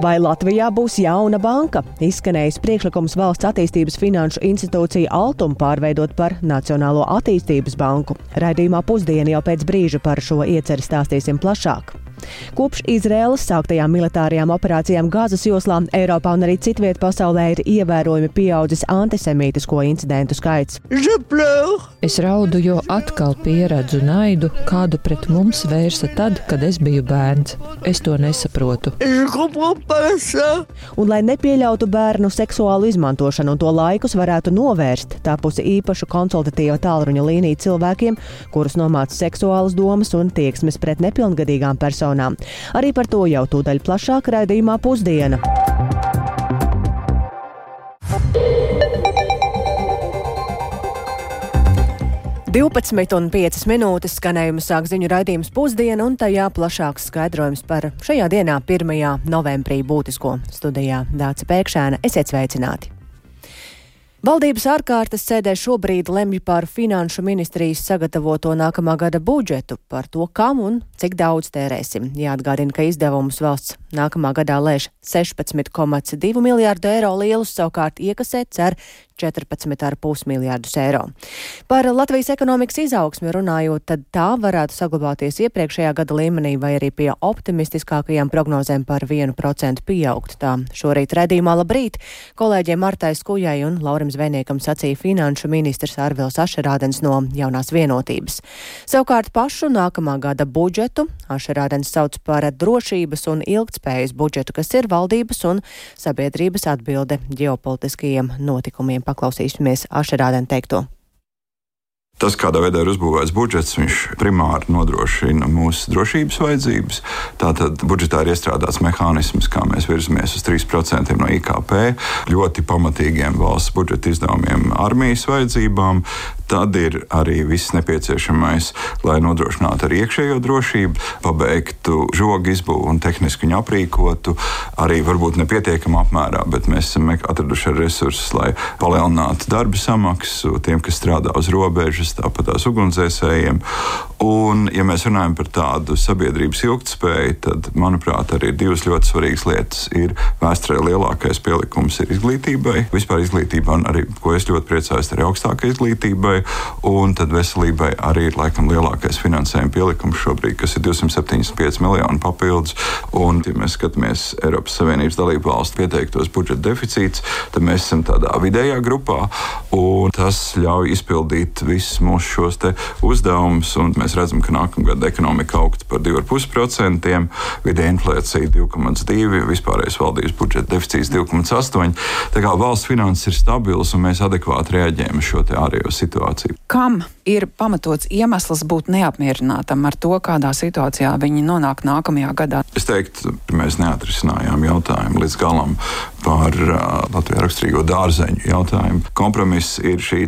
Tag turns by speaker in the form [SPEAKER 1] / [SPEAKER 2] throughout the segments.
[SPEAKER 1] Vai Latvijā būs jauna banka? Izskanējis priekšlikums valsts attīstības finanšu institūciju Altumu pārveidot par Nacionālo attīstības banku. Raidījumā pusdiena jau pēc brīža par šo ieceri stāstīsim plašāk. Kopš Izraēlas sāktajām militārajām operācijām Gāzes joslā Eiropā un arī citviet pasaulē ir ievērojami pieaudzis antisemītisko incidentu skaits.
[SPEAKER 2] Es raudu, jo atkal pieredzu naidu, kādu pret mums vērsa tad, kad es biju bērns. Es to nesaprotu.
[SPEAKER 1] Un, lai nepieļautu bērnu seksuālu izmantošanu un to laikus varētu novērst, tāpusi īpaša konsultatīva tālruņa līnija cilvēkiem, kurus nomāca seksuālas domas un tieksmes pret nepilngadīgām personām personām. Arī par to jau tūdaļ plašāk raidījumā pusdiena. Divpadsmit un piecas minūtes skanējuma sāk ziņu raidījums pusdiena, un tajā plašāks skaidrojums par šajā dienā, 1. novembrī, būtisko studijā Dāca Pēkšēna. Esiet sveicināti! Valdības ārkārtas sēdē šobrīd lemj par finanšu ministrijas sagatavoto nākamā gada budžetu, par to, kam un cik daudz tērēsim. Jāatgādina, ka izdevumus valsts nākamā gadā lēš 16,2 miljārdu eiro lielus, savukārt iekasēt cer 14,5 miljārdus eiro. Par Latvijas ekonomikas izaugsmi runājot, tad tā varētu saglabāties iepriekšējā gada līmenī vai arī pie optimistiskākajām prognozēm par 1% pieaugt. Tā šorīt redzījumā labrīt kolēģiem Martai Skujai un Laurim Zvejniekam sacīja finanšu ministrs Arvils Ašerādens no jaunās vienotības. Savukārt pašu nākamā gada budžetu Ašerādens sauc par drošības un ilgtspējas budžetu, kas ir valdības un sabiedrības atbilde ģeopolitiskajiem notikumiem paklausīsimies Ašerādēn teikto.
[SPEAKER 3] Tas, kādā veidā ir uzbūvēts budžets, viņš primāri nodrošina mūsu drošības vajadzības. Tātad budžetā ir iestrādāts mehānisms, kā mēs virzamies uz 3% no IKP, ļoti pamatīgiem valsts budžeta izdevumiem armijas vajadzībām. Tad ir arī viss nepieciešamais, lai nodrošinātu arī iekšējo drošību, pabeigtu žogu izbūvi un tehniski viņu aprīkotu. Arī varbūt nepietiekamā apmērā, bet mēs esam atraduši resursus, lai palielinātu darba samaksu tiem, kas strādā uz robežas, tāpat tās ugunsdzēsējiem. Un, ja mēs runājam par tādu sabiedrības ilgtspēju, tad, manuprāt, arī divas ļoti svarīgas lietas ir vēsturē lielākais pielikums ir izglītībai, vispār izglītībai, un arī, ko es ļoti priecājos, arī augstākai izglītībai un tad veselībai arī ir laikam lielākais finansējuma pielikums šobrīd, kas ir 275 miljoni papildus. Un, ja mēs skatāmies Eiropas Savienības dalību valstu pieteiktos budžeta deficīts, tad mēs esam tādā vidējā grupā, un tas ļauj izpildīt visus mūsu šos uzdevumus. Mēs redzam, ka nākamā gada ekonomika augt par 2,5%, vidēja inflācija 2,2%, vispārējais valdības budžeta deficīts 2,8%. Tā kā valsts finanses ir stabilas un mēs adekvāti reaģējam uz šo ārējo situāciju situāciju.
[SPEAKER 2] Kam ir pamatots iemesls būt neapmierinātam ar to, kādā situācijā viņi nonāk nākamajā gadā?
[SPEAKER 3] Es teiktu, mēs neatrisinājām jautājumu līdz galam par uh, Latvijas raksturīgo dārzeņu jautājumu. Kompromiss ir šī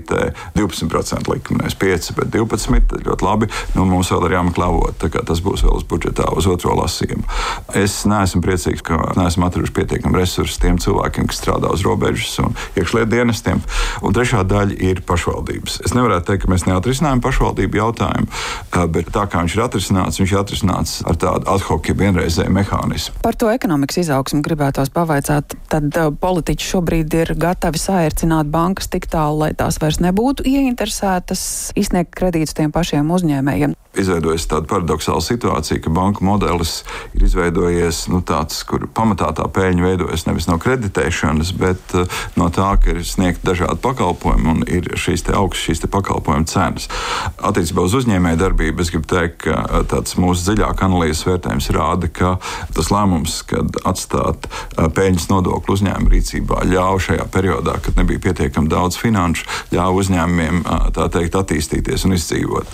[SPEAKER 3] 12% likme, nevis 5, bet 12. Ļoti labi. Nu, mums vēl ir jāmeklē avot, tas būs vēl uz budžetā, uz otro lasījumu. Es neesmu priecīgs, ka neesmu atraduši pietiekami resursus tiem cilvēkiem, kas strādā uz robežas un iekšlietu dienestiem. Un trešā daļa ir pašvaldības. Es nevarētu teikt, ka mēs neatrisinājām pašvaldību jautājumu, uh, bet tā kā viņš ir atrisināts, viņš ir atrisināts ar tādu ad hoc, ja vienreizēju mehānismu.
[SPEAKER 2] Par to ekonomikas izaugsmu gribētos pavaicāt. Tad tad uh, politiķi šobrīd ir gatavi saērcināt bankas tik tālu, lai tās vairs nebūtu ieinteresētas izsniegt kredītus tiem pašiem uzņēmējiem
[SPEAKER 3] izveidojas tāda paradoxāla situācija, ka banku modelis ir izveidojies nu, tāds, kur pamatā tā pēļņa veidojas nevis no kreditēšanas, bet uh, no tā, ka ir sniegti dažādi pakalpojumi un ir šīs augstas šīs pakalpojumu cenas. Attiecībā uz uzņēmēju darbību es gribu teikt, ka uh, tāds mūsu dziļāk analīzes vērtējums rāda, ka tas lēmums, kad atstāt uh, peļņas nodokli uzņēmumu rīcībā, ļāva šajā periodā, kad nebija pietiekami daudz finanšu, ļāva uzņēmumiem tā teikt attīstīties un izdzīvot.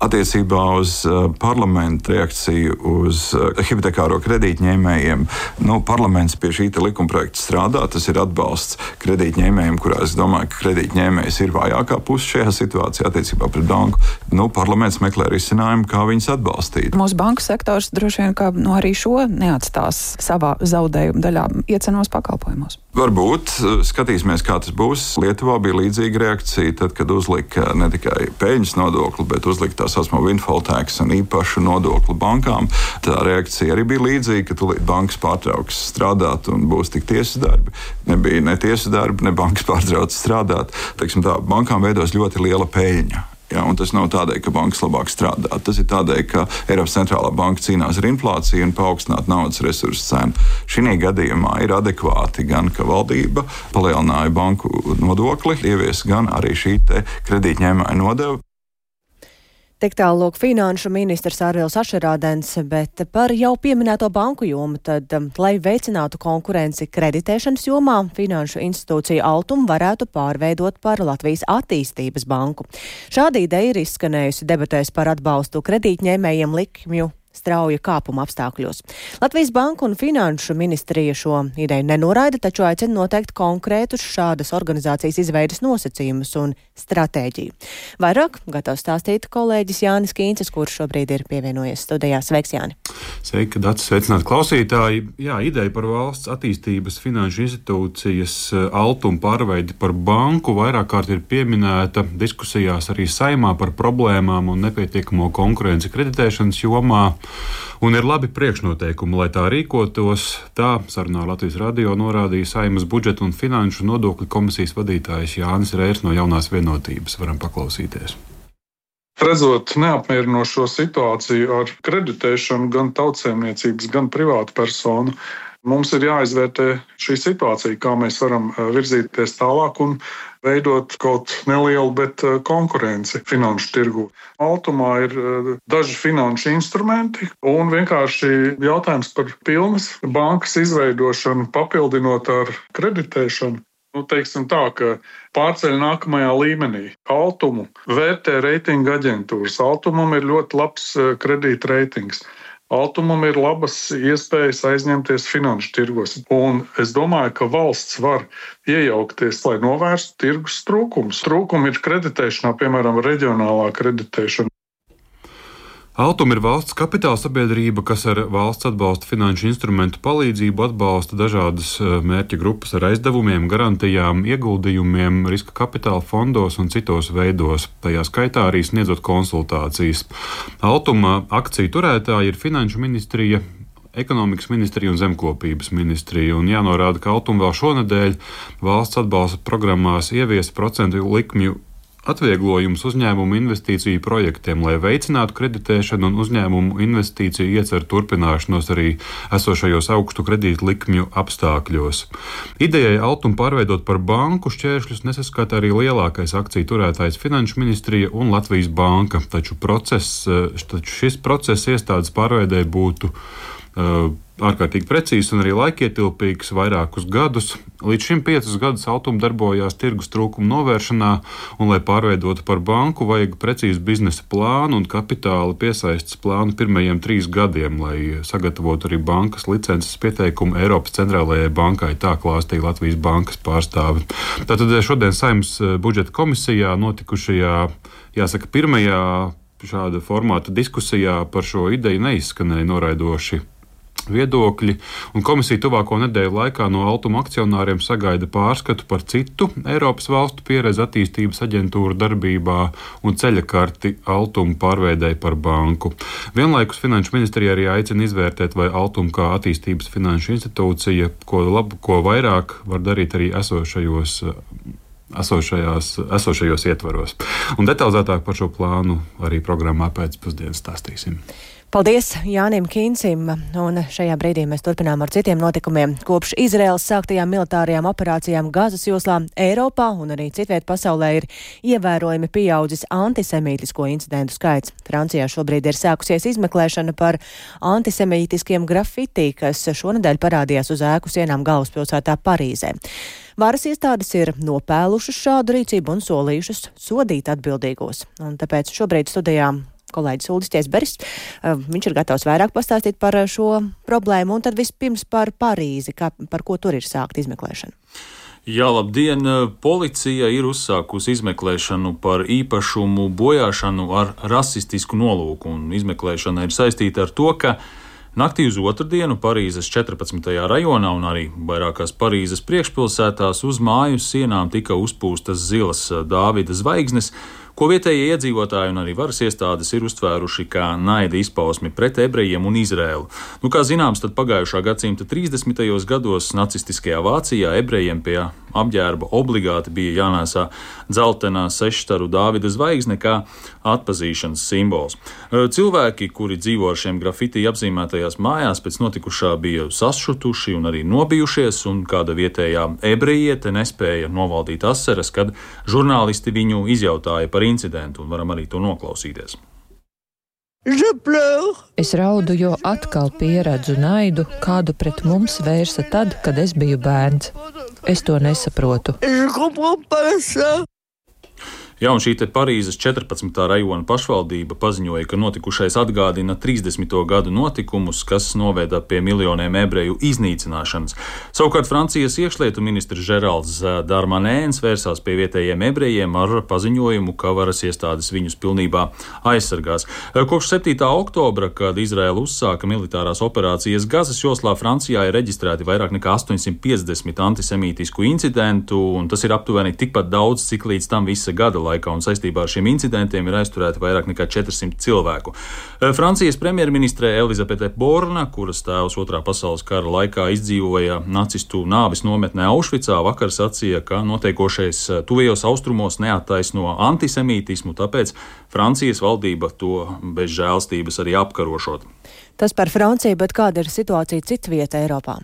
[SPEAKER 3] Attiecībā uz parlamentu reakciju uz hipotekāro kredītņēmējiem. Nu, parlaments pie šī likumprojekta strādā. Tas ir atbalsts kredītņēmējiem, kurā es domāju, ka kredītņēmējs ir vājākā puse šajā situācijā attiecībā pret banku. Nu, parlaments meklē risinājumu, kā viņus atbalstīt.
[SPEAKER 2] Mūsu banku sektors droši vien nu, arī šo neatstās savā zaudējuma daļā iecenos pakalpojumu. Pakalpojumos.
[SPEAKER 3] Varbūt skatīsimies, kā tas būs. Lietuvā bija līdzīga reakcija, tad, kad uzlika ne tikai peļņas nodokli, bet uzlika tā saucamo windfall tax un īpašu nodokli bankām. Tā reakcija arī bija līdzīga, ka tūlīt bankas pārtrauks strādāt un būs tik tiesas darbi. Nebija ne tiesas darbi, ne bankas pārtrauc strādāt. Teiksim, tā, bankām veidos ļoti liela peļņa. Ja, tas nav tādēļ, ka bankas labāk strādā. Tas ir tādēļ, ka Eiropas centrālā banka cīnās ar inflāciju un paaugstināt naudas resursu cenu. Šī gadījumā ir adekvāti gan, ka valdība palielināja banku nodokli, ievies gan arī šī kredītņēmēja nodeva.
[SPEAKER 1] Tik tālu lūk finanšu ministrs Ārvils Ašerādens, bet par jau pieminēto banku jomu, tad, um, lai veicinātu konkurenci kreditēšanas jomā, finanšu institūcija Altum varētu pārveidot par Latvijas attīstības banku. Šāda ideja ir izskanējusi debatēs par atbalstu kredītņēmējiem likmju strauja kāpuma apstākļos. Latvijas Banka un Finanšu ministrija šo ideju nenoraida, taču aicina noteikt konkrētus šādas organizācijas izveidas nosacījumus un stratēģiju. Vairāk gatavs stāstīt kolēģis Jānis Kīncis, kurš šobrīd ir pievienojies studijā. Sveiks, Jāni!
[SPEAKER 4] Sveiki, Dārts, sveicināti klausītāji! Jā, ideja par valsts attīstības finanšu institūcijas eh, altumu pārveidi par banku vairāk kārt ir pieminēta diskusijās arī saimā par problēmām un nepietiekamo konkurenci kreditēšanas jomā. Un ir labi priekšnoteikumi, lai tā rīkotos. Tā sarunā Latvijas radio norādīja Saimas budžeta un finanšu nodokļu komisijas vadītājs Jānis Rērs no jaunās vienotības. Varam paklausīties.
[SPEAKER 5] Redzot neapmierinošo situāciju ar kreditēšanu gan tautsēmniecības, gan privātu personu, mums ir jāizvērtē šī situācija, kā mēs varam virzīties tālāk un veidot kaut nelielu, bet konkurenci finanšu tirgu. Altumā ir daži finanšu instrumenti un vienkārši jautājums par pilnas bankas izveidošanu, papildinot ar kreditēšanu. Nu, teiksim tā, ka pārceļ nākamajā līmenī. Altumu vērtē reitinga aģentūras. Altumam ir ļoti labs kredītreitings. Altumam ir labas iespējas aizņemties finanšu tirgos. Un es domāju, ka valsts var iejaukties, lai novērstu tirgus trūkumus. Trūkumi ir kreditēšanā, piemēram, reģionālā kreditēšana.
[SPEAKER 4] Altum ir valsts kapitāla sabiedrība, kas ar valsts atbalsta finanšu instrumentu palīdzību atbalsta dažādas eh, mērķa grupas ar aizdevumiem, garantijām, ieguldījumiem, riska kapitāla fondos un citos veidos, tajā skaitā arī sniedzot konsultācijas. Altuma akciju turētāji ir Finanšu ministrija, ekonomikas ministrija un zemkopības ministrija. Un jānorāda, ka Altuma vēl šonadēļ valsts atbalsta programmās ievies procentu likmju atvieglojumus uzņēmumu investīciju projektiem, lai veicinātu kreditēšanu un uzņēmumu investīciju ieceru turpināšanos arī esošajos augstu kredītu likmju apstākļos. Idejai Altumu pārveidot par banku šķēršļus nesaskata arī lielākais akciju turētājs Finanšu ministrija un Latvijas banka, taču, process, taču šis process iestādes pārveidē būtu uh, ārkārtīgi precīzs un arī laikietilpīgs vairākus gadus. Līdz šim piecus gadus Altuma darbojās tirgus trūkumu novēršanā, un, lai pārveidotu par banku, vajag precīzu biznesa plānu un kapitāla piesaistes plānu pirmajiem trīs gadiem, lai sagatavotu arī bankas licences pieteikumu Eiropas centrālajai bankai. Tā klāstīja Latvijas bankas pārstāve. Tātad šodien saimnes eh, budžeta komisijā notikušajā, jāsaka, pirmajā šāda formāta diskusijā par šo ideju neizskanēja noraidoši viedokļi, un komisija tuvāko nedēļu laikā no Altuma akcionāriem sagaida pārskatu par citu Eiropas valstu pieredzi attīstības aģentūru darbībā un ceļa karti Altuma pārveidēji par banku. Vienlaikus Finanšu ministrija arī aicina izvērtēt, vai Altuma kā attīstības finanšu institūcija, ko, labu, ko vairāk var darīt arī esošajos esošajās, esošajos ietvaros. Un detalizētāk par šo plānu arī programmā pēcpusdienas stāstīsim.
[SPEAKER 1] Paldies Jānim Kīnsim, un šajā brīdī mēs turpinām ar citiem notikumiem. Kopš Izraels sāktajām militārajām operācijām Gazas joslā Eiropā un arī citviet pasaulē ir ievērojami pieaudzis antisemītisko incidentu skaits. Francijā šobrīd ir sākusies izmeklēšana par antisemītiskiem grafitī, kas šonadēļ parādījās uz ēku sienām galvaspilsētā Parīzē. Varas iestādes ir nopēlušas šādu rīcību un solījušas sodīt atbildīgos. Un tāpēc šobrīd studijām kolēģis Uldis Tiesberis. Uh, viņš ir gatavs vairāk pastāstīt par šo problēmu un tad vispirms par Parīzi, kā, par ko tur ir sākt izmeklēšana.
[SPEAKER 6] Jā, labdien! Policija ir uzsākusi izmeklēšanu par īpašumu bojāšanu ar rasistisku nolūku, un izmeklēšana ir saistīta ar to, ka Naktī uz otrdienu Parīzes 14. rajonā un arī vairākās Parīzes priekšpilsētās uz māju sienām tika uzpūstas zilas Dāvida zvaigznes ko vietējie iedzīvotāji un arī varas iestādes ir uztvēruši kā naida izpausmi pret ebrejiem un Izrēlu. Nu, kā zināms, tad pagājušā gadsimta 30. gados nacistiskajā Vācijā ebrejiem pie apģērba obligāti bija jānēsā dzeltenā sešstaru Dāvida zvaigzne kā atpazīšanas simbols. Cilvēki, kuri dzīvo ar šiem grafiti apzīmētajās mājās, pēc notikušā bija sašutuši un arī nobijušies, un kāda vietējā ebrejiete nespēja novaldīt asaras, kad žurnālisti viņu izjautāja par incidentu, un varam arī to noklausīties.
[SPEAKER 7] Es raudu, jo atkal pieredzu naidu, kādu pret mums vērsa tad, kad es biju bērns. Es to nesaprotu.
[SPEAKER 6] Jā, un šī Parīzes 14. rajona pašvaldība paziņoja, ka notikušais atgādina 30. gadu notikumus, kas noveda pie miljoniem ebreju iznīcināšanas. Savukārt Francijas iekšlietu ministrs Žeralds Darmanēns vērsās pie vietējiem ebrejiem ar paziņojumu, ka varas iestādes viņus pilnībā aizsargās. Kopš 7. oktobra, kad Izraela uzsāka militārās operācijas Gazas joslā, Francijā ir reģistrēti vairāk nekā 850 antisemītisku incidentu, un tas ir aptuveni tikpat daudz, cik līdz tam visa gada laikā, un saistībā ar šiem incidentiem ir aizturēti vairāk nekā 400 cilvēku. Eh, Francijas premjerministre Elizabete Borna, kuras tēvs otrā pasaules kara laikā izdzīvoja nacistu nāvis nometnē Aušvicā, vakar sacīja, ka notiekošais eh, tuvajos austrumos neattaisno antisemītismu, tāpēc Francijas valdība to bez žēlstības arī apkarošot.
[SPEAKER 1] Tas par Franciju, bet kāda ir situācija citvietā Eiropā?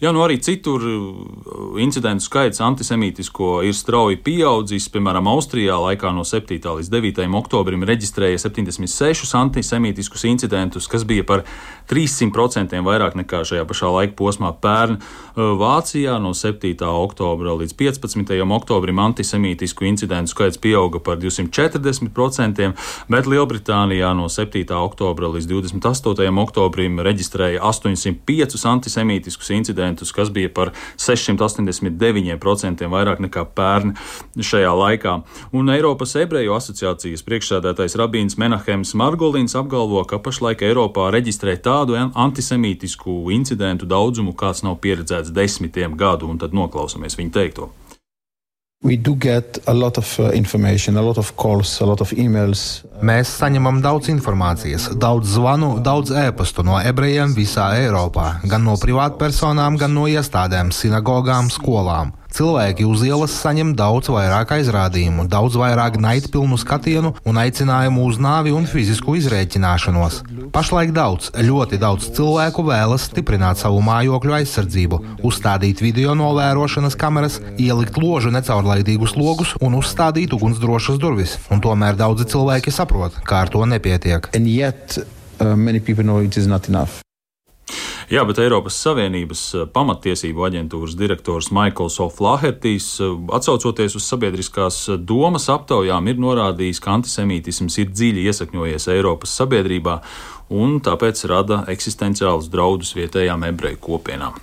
[SPEAKER 6] Jā, nu arī citur uh, incidentu skaits antisemītisko ir strauji pieaudzis. Piemēram, Austrijā laikā no 7. līdz 9. oktobrim reģistrēja 76 antisemītiskus incidentus, kas bija par 300% vairāk nekā šajā pašā laika posmā pērn. Uh, Vācijā no 7. oktobra līdz 15. oktobrim antisemītisku incidentu skaits pieauga par 240%, bet Lielbritānijā no 7. oktobra līdz 28. oktobrim oktobrim reģistrēja 805 antisemītiskus incidentus, kas bija par 689% vairāk nekā pērn šajā laikā. Un Eiropas ebreju asociācijas priekšsēdētājs Rabīns Menahems Margolins apgalvo, ka pašlaik Eiropā reģistrē tādu antisemītisku incidentu daudzumu, kāds nav pieredzēts desmitiem gadu, un tad noklausāmies viņa teikto.
[SPEAKER 8] Mēs saņemam daudz informācijas, daudz zvanu, daudz ēpastu no ebrejiem visā Eiropā, gan no privātpersonām, gan no iestādēm, sinagogām, skolām. Cilvēki uz ielas saņem daudz vairāk aizrādījumu, daudz vairāk naidpilnu skatienu un aicinājumu uz nāvi un fizisku izrēķināšanos. Pašlaik daudz, ļoti daudz cilvēku vēlas stiprināt savu mājokļu aizsardzību, uzstādīt video novērošanas kameras, ielikt ložu necaurlaidīgus logus un uzstādīt ugunsdrošas durvis. Un tomēr daudzi cilvēki saprot, ka ar to nepietiek. And yet, uh,
[SPEAKER 6] Jā, bet Eiropas Savienības eh, pamatiesību aģentūras direktors Maikls O'Flahertīs, eh, atsaucoties uz sabiedriskās eh, domas aptaujām, ir norādījis, ka antisemītisms ir dziļi iesakņojies Eiropas sabiedrībā un tāpēc rada eksistenciālus draudus vietējām ebreju kopienām.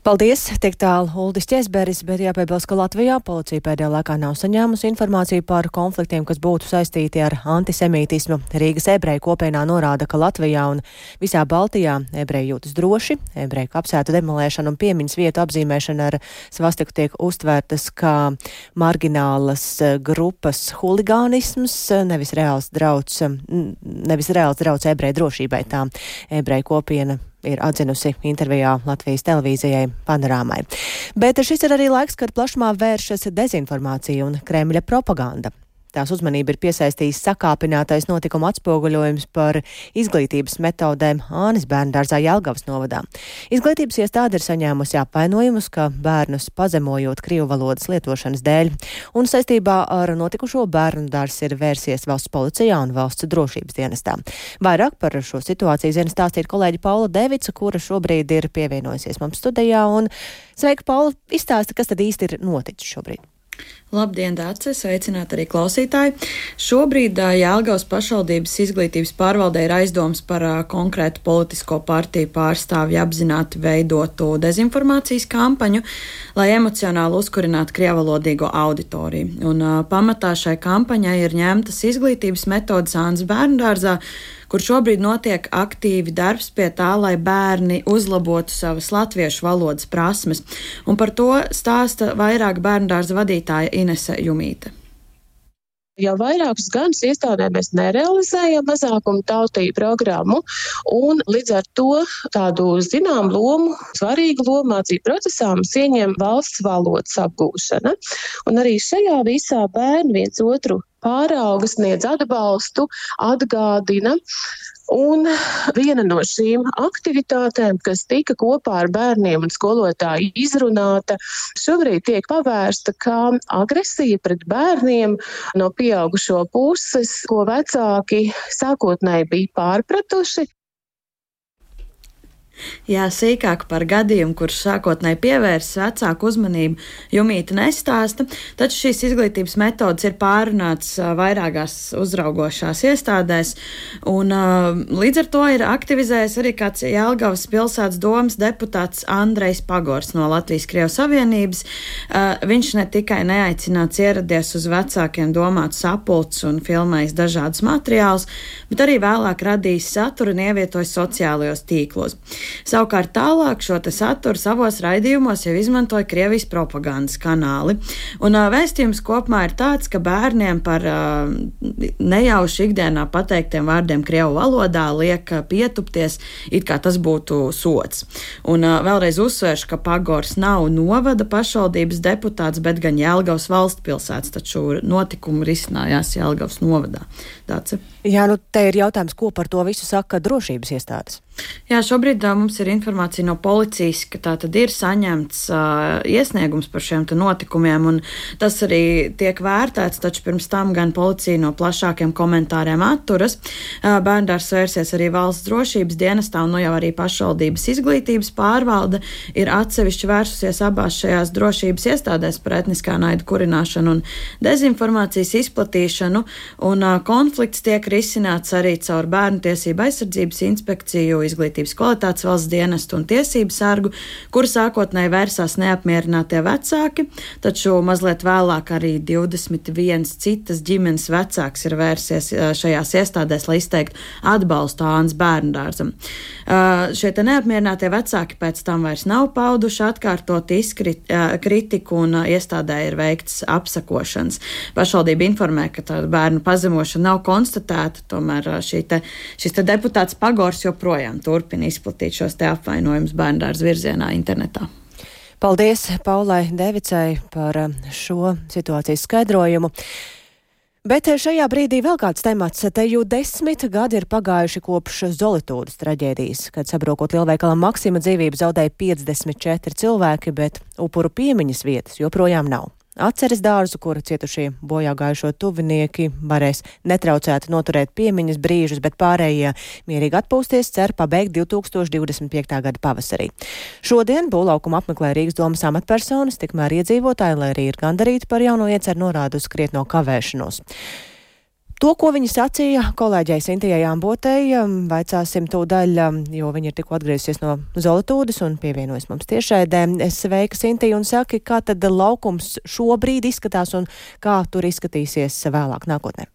[SPEAKER 1] Paldies, tik tālu Uldis Česberis, bet jāpiebilst, ka Latvijā policija pēdējā laikā nav saņēmusi informāciju par konfliktiem, kas būtu saistīti ar antisemītismu. Rīgas ebreju kopienā norāda, ka Latvijā un visā Baltijā ebreji jūtas droši, ebreju apsētu demolēšana un piemiņas vietu apzīmēšana ar svastiku tiek uztvērtas kā marginālas eh, grupas huligānisms, nevis reāls drauds, nevis reāls drauds ebreju drošībai. Tā ebreju kopiena ir atzinusi intervijā Latvijas televīzijai Panorāmai. Bet šis ir arī laiks, kad plašumā vēršas dezinformācija un Kremļa propaganda. Tās uzmanība ir piesaistījis sakāpinātais notikuma atspoguļojums par izglītības metodēm Ānis bērndārzā Jelgavas novadā. Izglītības iestāde ir saņēmusi apvainojumus, ka bērnus pazemojot krievu valodas lietošanas dēļ, un saistībā ar notikušo bērnu dārs ir vērsies valsts policijā un valsts drošības dienestā. Vairāk par šo situāciju zina stāstīt kolēģi Paula Devica, kura šobrīd ir pievienojusies mums studijā. Un, sveika, Paula, izstāsta, kas tad īsti ir noticis šobrīd.
[SPEAKER 9] Labdien, Dārcis! Sveicināt arī klausītāji! Šobrīd Jālgaus pašvaldības izglītības pārvaldē ir aizdoms par konkrētu politisko partiju pārstāvju apzināti veidotu dezinformācijas kampaņu, lai emocionāli uzkurinātu krievalodīgo auditoriju. Un pamatā šai kampaņai ir ņemtas izglītības metodas Ānas bērndārzā, kur šobrīd notiek aktīvi darbs pie tā, lai bērni uzlabotu savas latviešu valodas prasmes. Un par to stāsta vairāk bērnu dārza vadītāja Inese Jumīte.
[SPEAKER 10] Jau vairākus gadus iestādē mēs nerealizējam mazākumu tautību programmu, un līdz ar to tādu zinām lomu, svarīgu lomu mācību procesā mums ieņem valsts valodas apgūšana. Un arī šajā visā bērni viens otru pārauga, sniedz atbalstu, atgādina. Un viena no šīm aktivitātēm, kas tika kopā ar bērniem un skolotāju izrunāta, šobrīd tiek pavērsta kā agresija pret bērniem no pieaugušo puses, ko vecāki sākotnēji bija pārpratuši,
[SPEAKER 9] Jā, sīkāk par gadījumu, kurš sākotnēji pievērsis vecāku uzmanību, Jumīta nestāsta, taču šīs izglītības metodas ir pārunātas vairākās uzraugošās iestādēs, un līdz ar to ir aktivizējis arī kāds Jelgavas pilsētas domas deputāts Andrejs Pagors no Latvijas Krievas Savienības. Viņš ne tikai neaicināts ieradies uz vecākiem domāt sapulcs un filmējis dažādus materiālus, bet arī vēlāk radījis saturu un ievietojis sociālajos tīklos. Savukārt tālāk šo saturu savos raidījumos jau izmantoja Krievijas propagandas kanāli. Un uh, vēstījums kopumā ir tāds, ka bērniem par uh, nejauši ikdienā pateiktiem vārdiem Krievu valodā liek pietupties, it kā tas būtu sots. Un uh, vēlreiz uzsvēršu, ka Pagors nav novada pašvaldības deputāts, bet gan Jelgavas valsts pilsētas, taču notikumu risinājās Jelgavas novadā. Dace.
[SPEAKER 1] Jā, nu te ir jautājums, ko par to visu saka drošības iestādes.
[SPEAKER 9] Jā, šobrīd uh, mums ir informācija no policijas, ka tā tad ir saņemts uh, iesniegums par šiem notikumiem, un tas arī tiek vērtēts, taču pirms tam gan policija no plašākiem komentāriem atturas. Uh, Bērndārs vērsies arī valsts drošības dienestā, un nu jau arī pašvaldības izglītības pārvalde ir atsevišķi vērsusies abās šajās drošības iestādēs par etniskā naida kurināšanu un dezinformācijas izplatīšanu, un uh, konflikts tiek risināts arī caur Bērnu tiesību aizsardzības inspekciju izglītības kvalitātes valsts dienestu un tiesību sargu, kur sākotnēji vērsās neapmierinātie vecāki, taču mazliet vēlāk arī 21 citas ģimenes vecāks ir vērsies šajās iestādēs, lai izteiktu atbalstu Ānas bērndārzam. Šie neapmierinātie vecāki pēc tam vairs nav pauduši atkārtot kritiku un iestādē ir veikts apsakošanas. Pašvaldība informē, ka tā bērnu pazemošana nav konstatēta, tomēr te, šis te deputāts Pagors joprojām turpina izplatīt šos te apvainojumus bērndārs virzienā internetā.
[SPEAKER 1] Paldies Paulai Devicai par um, šo situācijas skaidrojumu. Bet šajā brīdī vēl kāds temats. Te jau desmit gadi ir pagājuši kopš Zolitūdas traģēdijas, kad sabrokot lielveikalam Maksima dzīvību zaudēja 54 cilvēki, bet upuru piemiņas vietas joprojām nav. Atceres dārzu, kura cietušie bojā gājušo tuvinieki varēs netraucēti noturēt piemiņas brīžus, bet pārējie mierīgi atpūsties cer pabeigt 2025. gada pavasarī. Šodien būvlaukuma apmeklē Rīgas domas amatpersonas, tikmēr iedzīvotāji, lai arī ir gandarīti par jauno ieceru norādu uz krietno kavēšanos. To, ko viņa sacīja kolēģei Sintijai Ambotei, um, vaicāsim tūdaļ, um, jo viņa ir tikko atgriezusies no Zolotūdas un pievienojas mums tiešraidē. Sveika, Sintija, un saki, kā tad laukums šobrīd izskatās un kā tur izskatīsies vēlāk nākotnē?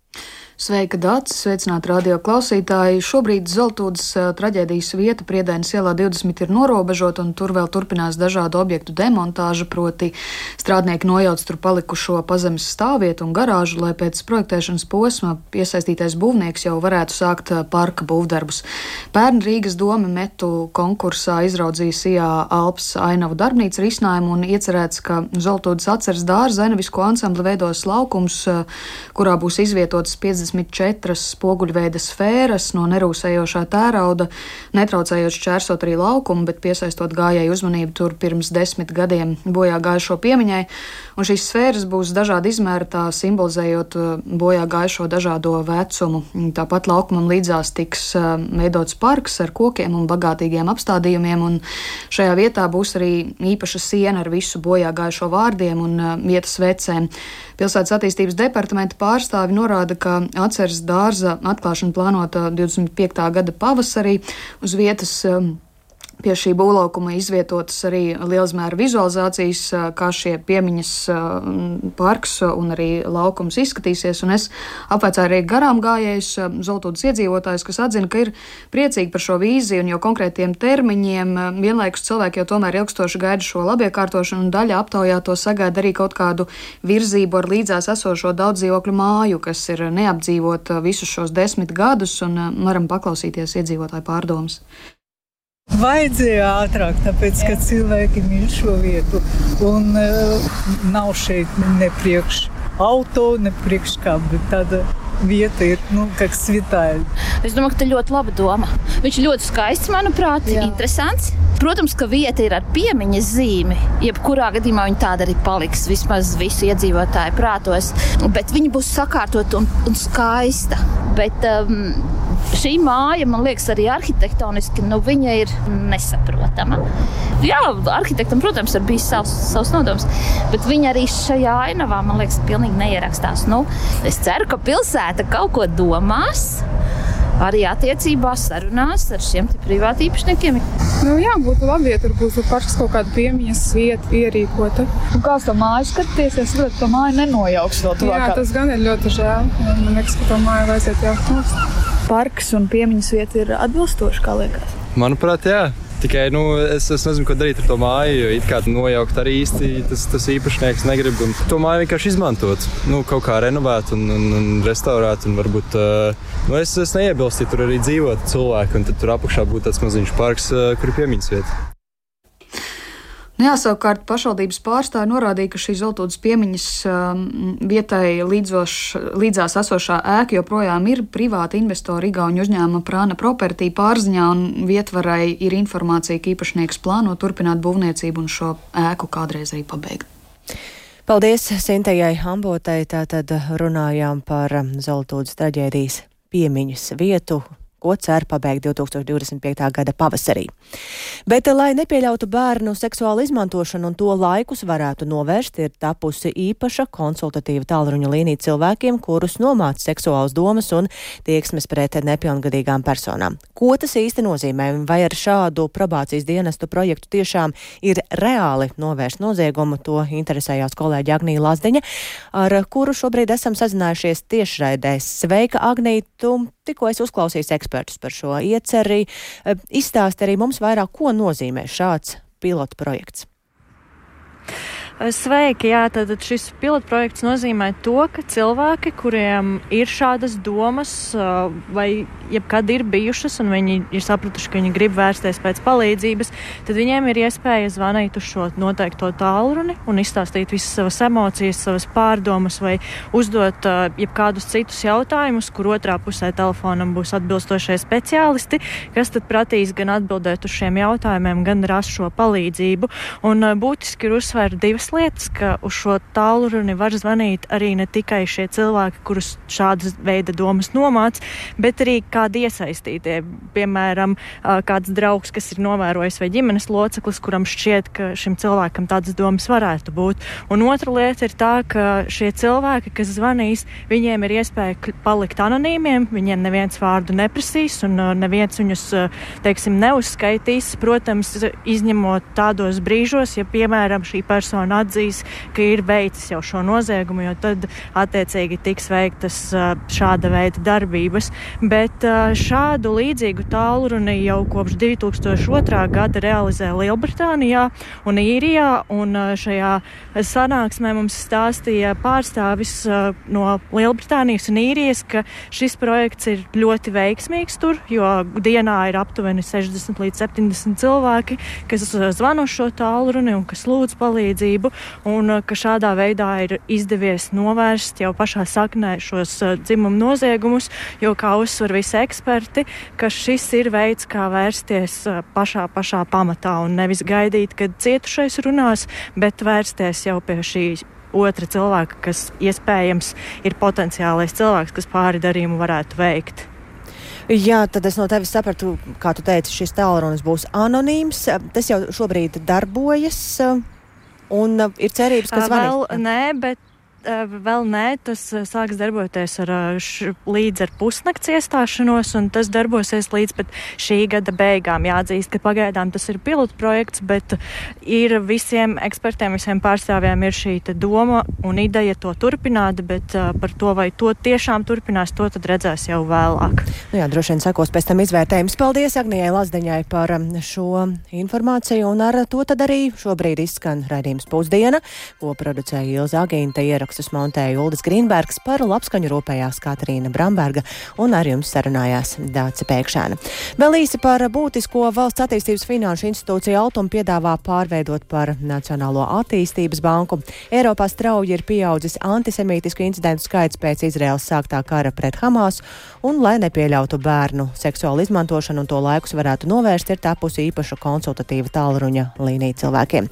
[SPEAKER 11] Sveika, Dārts! Sveicināti radio klausītāji! Šobrīd Zeltūdas traģēdijas vieta Priedēnas ielā 20 ir norobežota, un tur vēl turpinās dažādu objektu demontāža, proti strādnieki nojauc tur palikušo pazemes stāvvietu un garāžu, lai pēc projektēšanas posma piesaistītais būvnieks jau varētu sākt parka būvdarbus. Pērn Rīgas doma metu konkursā izraudzīja Sijā Alps ainavu darbnīcu risinājumu un iecerēts, ka Zeltūdas atceras dārza ainavisko ansambli veidos laukums, kurā būs izvietotas 50 54 spoguļveida sfēras no nerūsējošā tērauda, netraucējot šķērsot arī laukumu, bet piesaistot gājēju uzmanību tur pirms desmit gadiem bojā gājušo piemiņai. Un šīs sfēras būs dažādi izmēri, tā simbolizējot uh, bojā gājušo dažādo vecumu. Tāpat laukumam līdzās tiks uh, veidots parks ar kokiem un bagātīgiem apstādījumiem, un šajā vietā būs arī īpaša siena ar visu bojā gājušo vārdiem un uh, vietas vecēm. Pilsētas attīstības departamenta pārstāvi norāda, ka atceres dārza atklāšana plānota 25. gada pavasarī uz vietas. Um, Pie šī būvlaukuma izvietotas arī lielzmēra vizualizācijas, kā šie piemiņas parks un arī laukums izskatīsies. Un es apvaicāju arī garām gājējus, Zoltūdas iedzīvotājus, kas atzina, ka ir priecīgi par šo vīziju un jau konkrētiem termiņiem. Vienlaikus cilvēki jau tomēr ilgstoši gaida šo labiekārtošanu, un daļa aptaujā to sagaida arī kaut kādu virzību ar līdzās esošo daudzdzīvokļu māju, kas ir neapdzīvota visus šos desmit gadus, un varam paklausīties iedzīvotāju pārdomas.
[SPEAKER 12] Vajadzēja ātrāk, tāpēc, ka cilvēki mīl šo vietu. Un uh, nav šeit ne priekš auto, ne priekš kā, bet tāda vieta ir nu, kā svitāja.
[SPEAKER 13] Es domāju, ka tā ļoti laba doma. Viņš ļoti skaists, manuprāt, Jā. interesants. Protams, ka vieta ir ar piemiņas zīmi. Jebkurā gadījumā viņa tāda arī paliks vismaz visu iedzīvotāju prātos. Bet viņa būs sakārtot un, un skaista. Bet, um, šī māja, man liekas, arī arhitektoniski, nu, viņa ir nesaprotama. Jā, arhitektam, protams, ir bijis savs, savs nodoms, bet viņa arī šajā ainavā, man liekas, pilnīgi neierakstās. Nu, es ceru, ka pilsēta kaut ko domās arī attiecībās sarunās ar šiem privātīpašniekiem.
[SPEAKER 14] Nu, jā, būtu labi, ja tur būtu pašas kaut kāda piemiņas vieta ierīkota.
[SPEAKER 15] Un kā to māju skaties, es saprotu, ka māja nenojauks vēl tuvāk.
[SPEAKER 14] Jā, tas gan ir ļoti žēl. Man liekas, ka to māju vajadzētu jaukt
[SPEAKER 15] parks un piemiņas vieta ir atbilstoši, kā liekas?
[SPEAKER 16] Manuprāt, jā. Tikai nu, es, es nezinu, ko darīt ar to māju. Jo it kā nojaukt arī īsti tas, tas īpašnieks negrib. To māju vienkārši izmantot, nu, kaut kā renovēt un, un, un restaurēt. Un varbūt, uh, nu, es, es neiebilstu, ja tur arī dzīvot cilvēki. Un tur apakšā būtu tāds maziņš parks, uh, kur ir piemiņas vieta.
[SPEAKER 11] Nu, jā, savukārt pašvaldības pārstāvja norādīja, ka šī Zeltūdas piemiņas um, vietai līdzoš, līdzās esošā ēka joprojām ir privāta investora Igauņu uzņēmuma Prāna Property pārziņā, un vietvarai ir informācija, ka īpašnieks plāno turpināt būvniecību un šo ēku kādreiz arī pabeigt.
[SPEAKER 1] Paldies Sintējai Ambotai, tātad runājām par Zeltūdas traģēdijas piemiņas vietu ko cer pabeigt 2025. gada pavasarī. Bet, lai nepieļautu bērnu seksuālu izmantošanu un to laikus varētu novērst, ir tapusi īpaša konsultatīva tālruņa līnija cilvēkiem, kurus nomāca seksuāls domas un tieksmes pret nepilngadīgām personām. Ko tas īsti nozīmē? Vai ar šādu probācijas dienestu projektu tiešām ir reāli novērst noziegumu? To interesējās kolēģi Agnija Lazdeņa, ar kuru šobrīd esam sazinājušies tiešraidēs. Sveika, Agnija! Tu tikko es uzklausīju ekspertus par šo ieceri. E, izstāst arī mums vairāk, ko nozīmē šāds pilotu projekts.
[SPEAKER 17] Sveiki! Jā, tad šis pilotprojekts nozīmē to, ka cilvēki, kuriem ir šādas domas, vai jebkad ir bijušas, un viņi ir sapratuši, ka viņi grib vērsties pēc palīdzības, tad viņiem ir iespēja zvanīt uz šo noteikto tālruni un izstāstīt visas savas emocijas, savas pārdomas, vai uzdot jebkādus citus jautājumus, kur otrā pusē telefonam būs atbilstošie speciālisti, kas tad prasīs gan atbildēt uz šiem jautājumiem, gan rast šo palīdzību. Un būtiski ir uzsvērt divas divas lietas, ka uz šo tālruni var zvanīt arī ne tikai šie cilvēki, kurus šādas veida domas nomāc, bet arī kādi iesaistītie. Piemēram, kāds draugs, kas ir novērojis vai ģimenes loceklis, kuram šķiet, ka šim cilvēkam tādas domas varētu būt. Un otra lieta ir tā, ka šie cilvēki, kas zvanīs, viņiem ir iespēja palikt anonīmiem, viņiem neviens vārdu neprasīs un neviens viņus, teiksim, neuzskaitīs. Protams, izņemot tādos brīžos, ja, piemēram, šī persona atzīs, ka ir veicis jau šo noziegumu, jo tad attiecīgi tiks veiktas šāda veida darbības. Bet šādu līdzīgu tālruni jau kopš 2002. gada realizē Lielbritānijā un Īrijā, un šajā sanāksmē mums stāstīja pārstāvis no Lielbritānijas un Īrijas, ka šis projekts ir ļoti veiksmīgs tur, jo dienā ir aptuveni 60 līdz 70 cilvēki, kas zvano šo tālruni un kas lūdz palīdzību darbu, un uh, ka šādā veidā ir izdevies novērst jau pašā saknē šos uh, dzimumu noziegumus, jo, kā uzsver visi eksperti, ka šis ir veids, kā vērsties uh, pašā, pašā pamatā un nevis gaidīt, kad cietušais runās, bet vērsties jau pie šīs otra cilvēka, kas iespējams ir potenciālais cilvēks, kas pāri darījumu varētu veikt.
[SPEAKER 1] Jā, tad es no tevis sapratu, kā tu teici, šis tālrunis būs anonīms. Tas jau šobrīd darbojas. Un uh, ir cerības, ka zvanīs.
[SPEAKER 17] Vēl nē, bet vēl nē, tas sāks darboties ar, š, līdz ar pusnakts iestāšanos, un tas darbosies līdz pat šī gada beigām. Jāatzīst, ka pagaidām tas ir pilotu projekts, bet ir visiem ekspertiem, visiem pārstāvjiem ir šī doma un ideja to turpināt, bet par to, vai to tiešām turpinās, to tad redzēs jau vēlāk.
[SPEAKER 1] Nu jā, droši vien sekos pēc tam izvērtējums. Paldies Agnijai Lazdeņai par šo informāciju, un ar to tad arī šobrīd izskan raidījums pusdiena, ko producēja Ilza Agīnta ierakstus montēja Uldis Grīnbergs par labskaņu rūpējās Katrīna Bramberga un ar jums sarunājās Dāca Pēkšēna. Vēl īsi par būtisko valsts attīstības finanšu institūciju Altum piedāvā pārveidot par Nacionālo attīstības banku. Eiropā strauji ir pieaudzis antisemītisku incidentu skaits pēc Izraels sāktā kara pret Hamas, un, lai nepieļautu bērnu seksuālu izmantošanu un to laikus varētu novērst, ir tapusi īpaša konsultatīva tālruņa līnija cilvēkiem.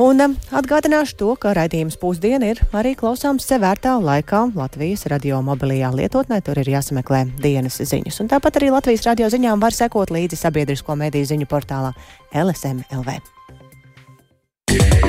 [SPEAKER 1] Un atgādināšu to, ka raidījums pusdiena ir arī klausāms sevērtā laikā Latvijas radio mobilajā lietotnē. Tur ir jāsameklē dienas ziņas. Un tāpat arī Latvijas radio ziņām var sekot līdzi sabiedrisko mediju ziņu portālā LSM LV. Yeah.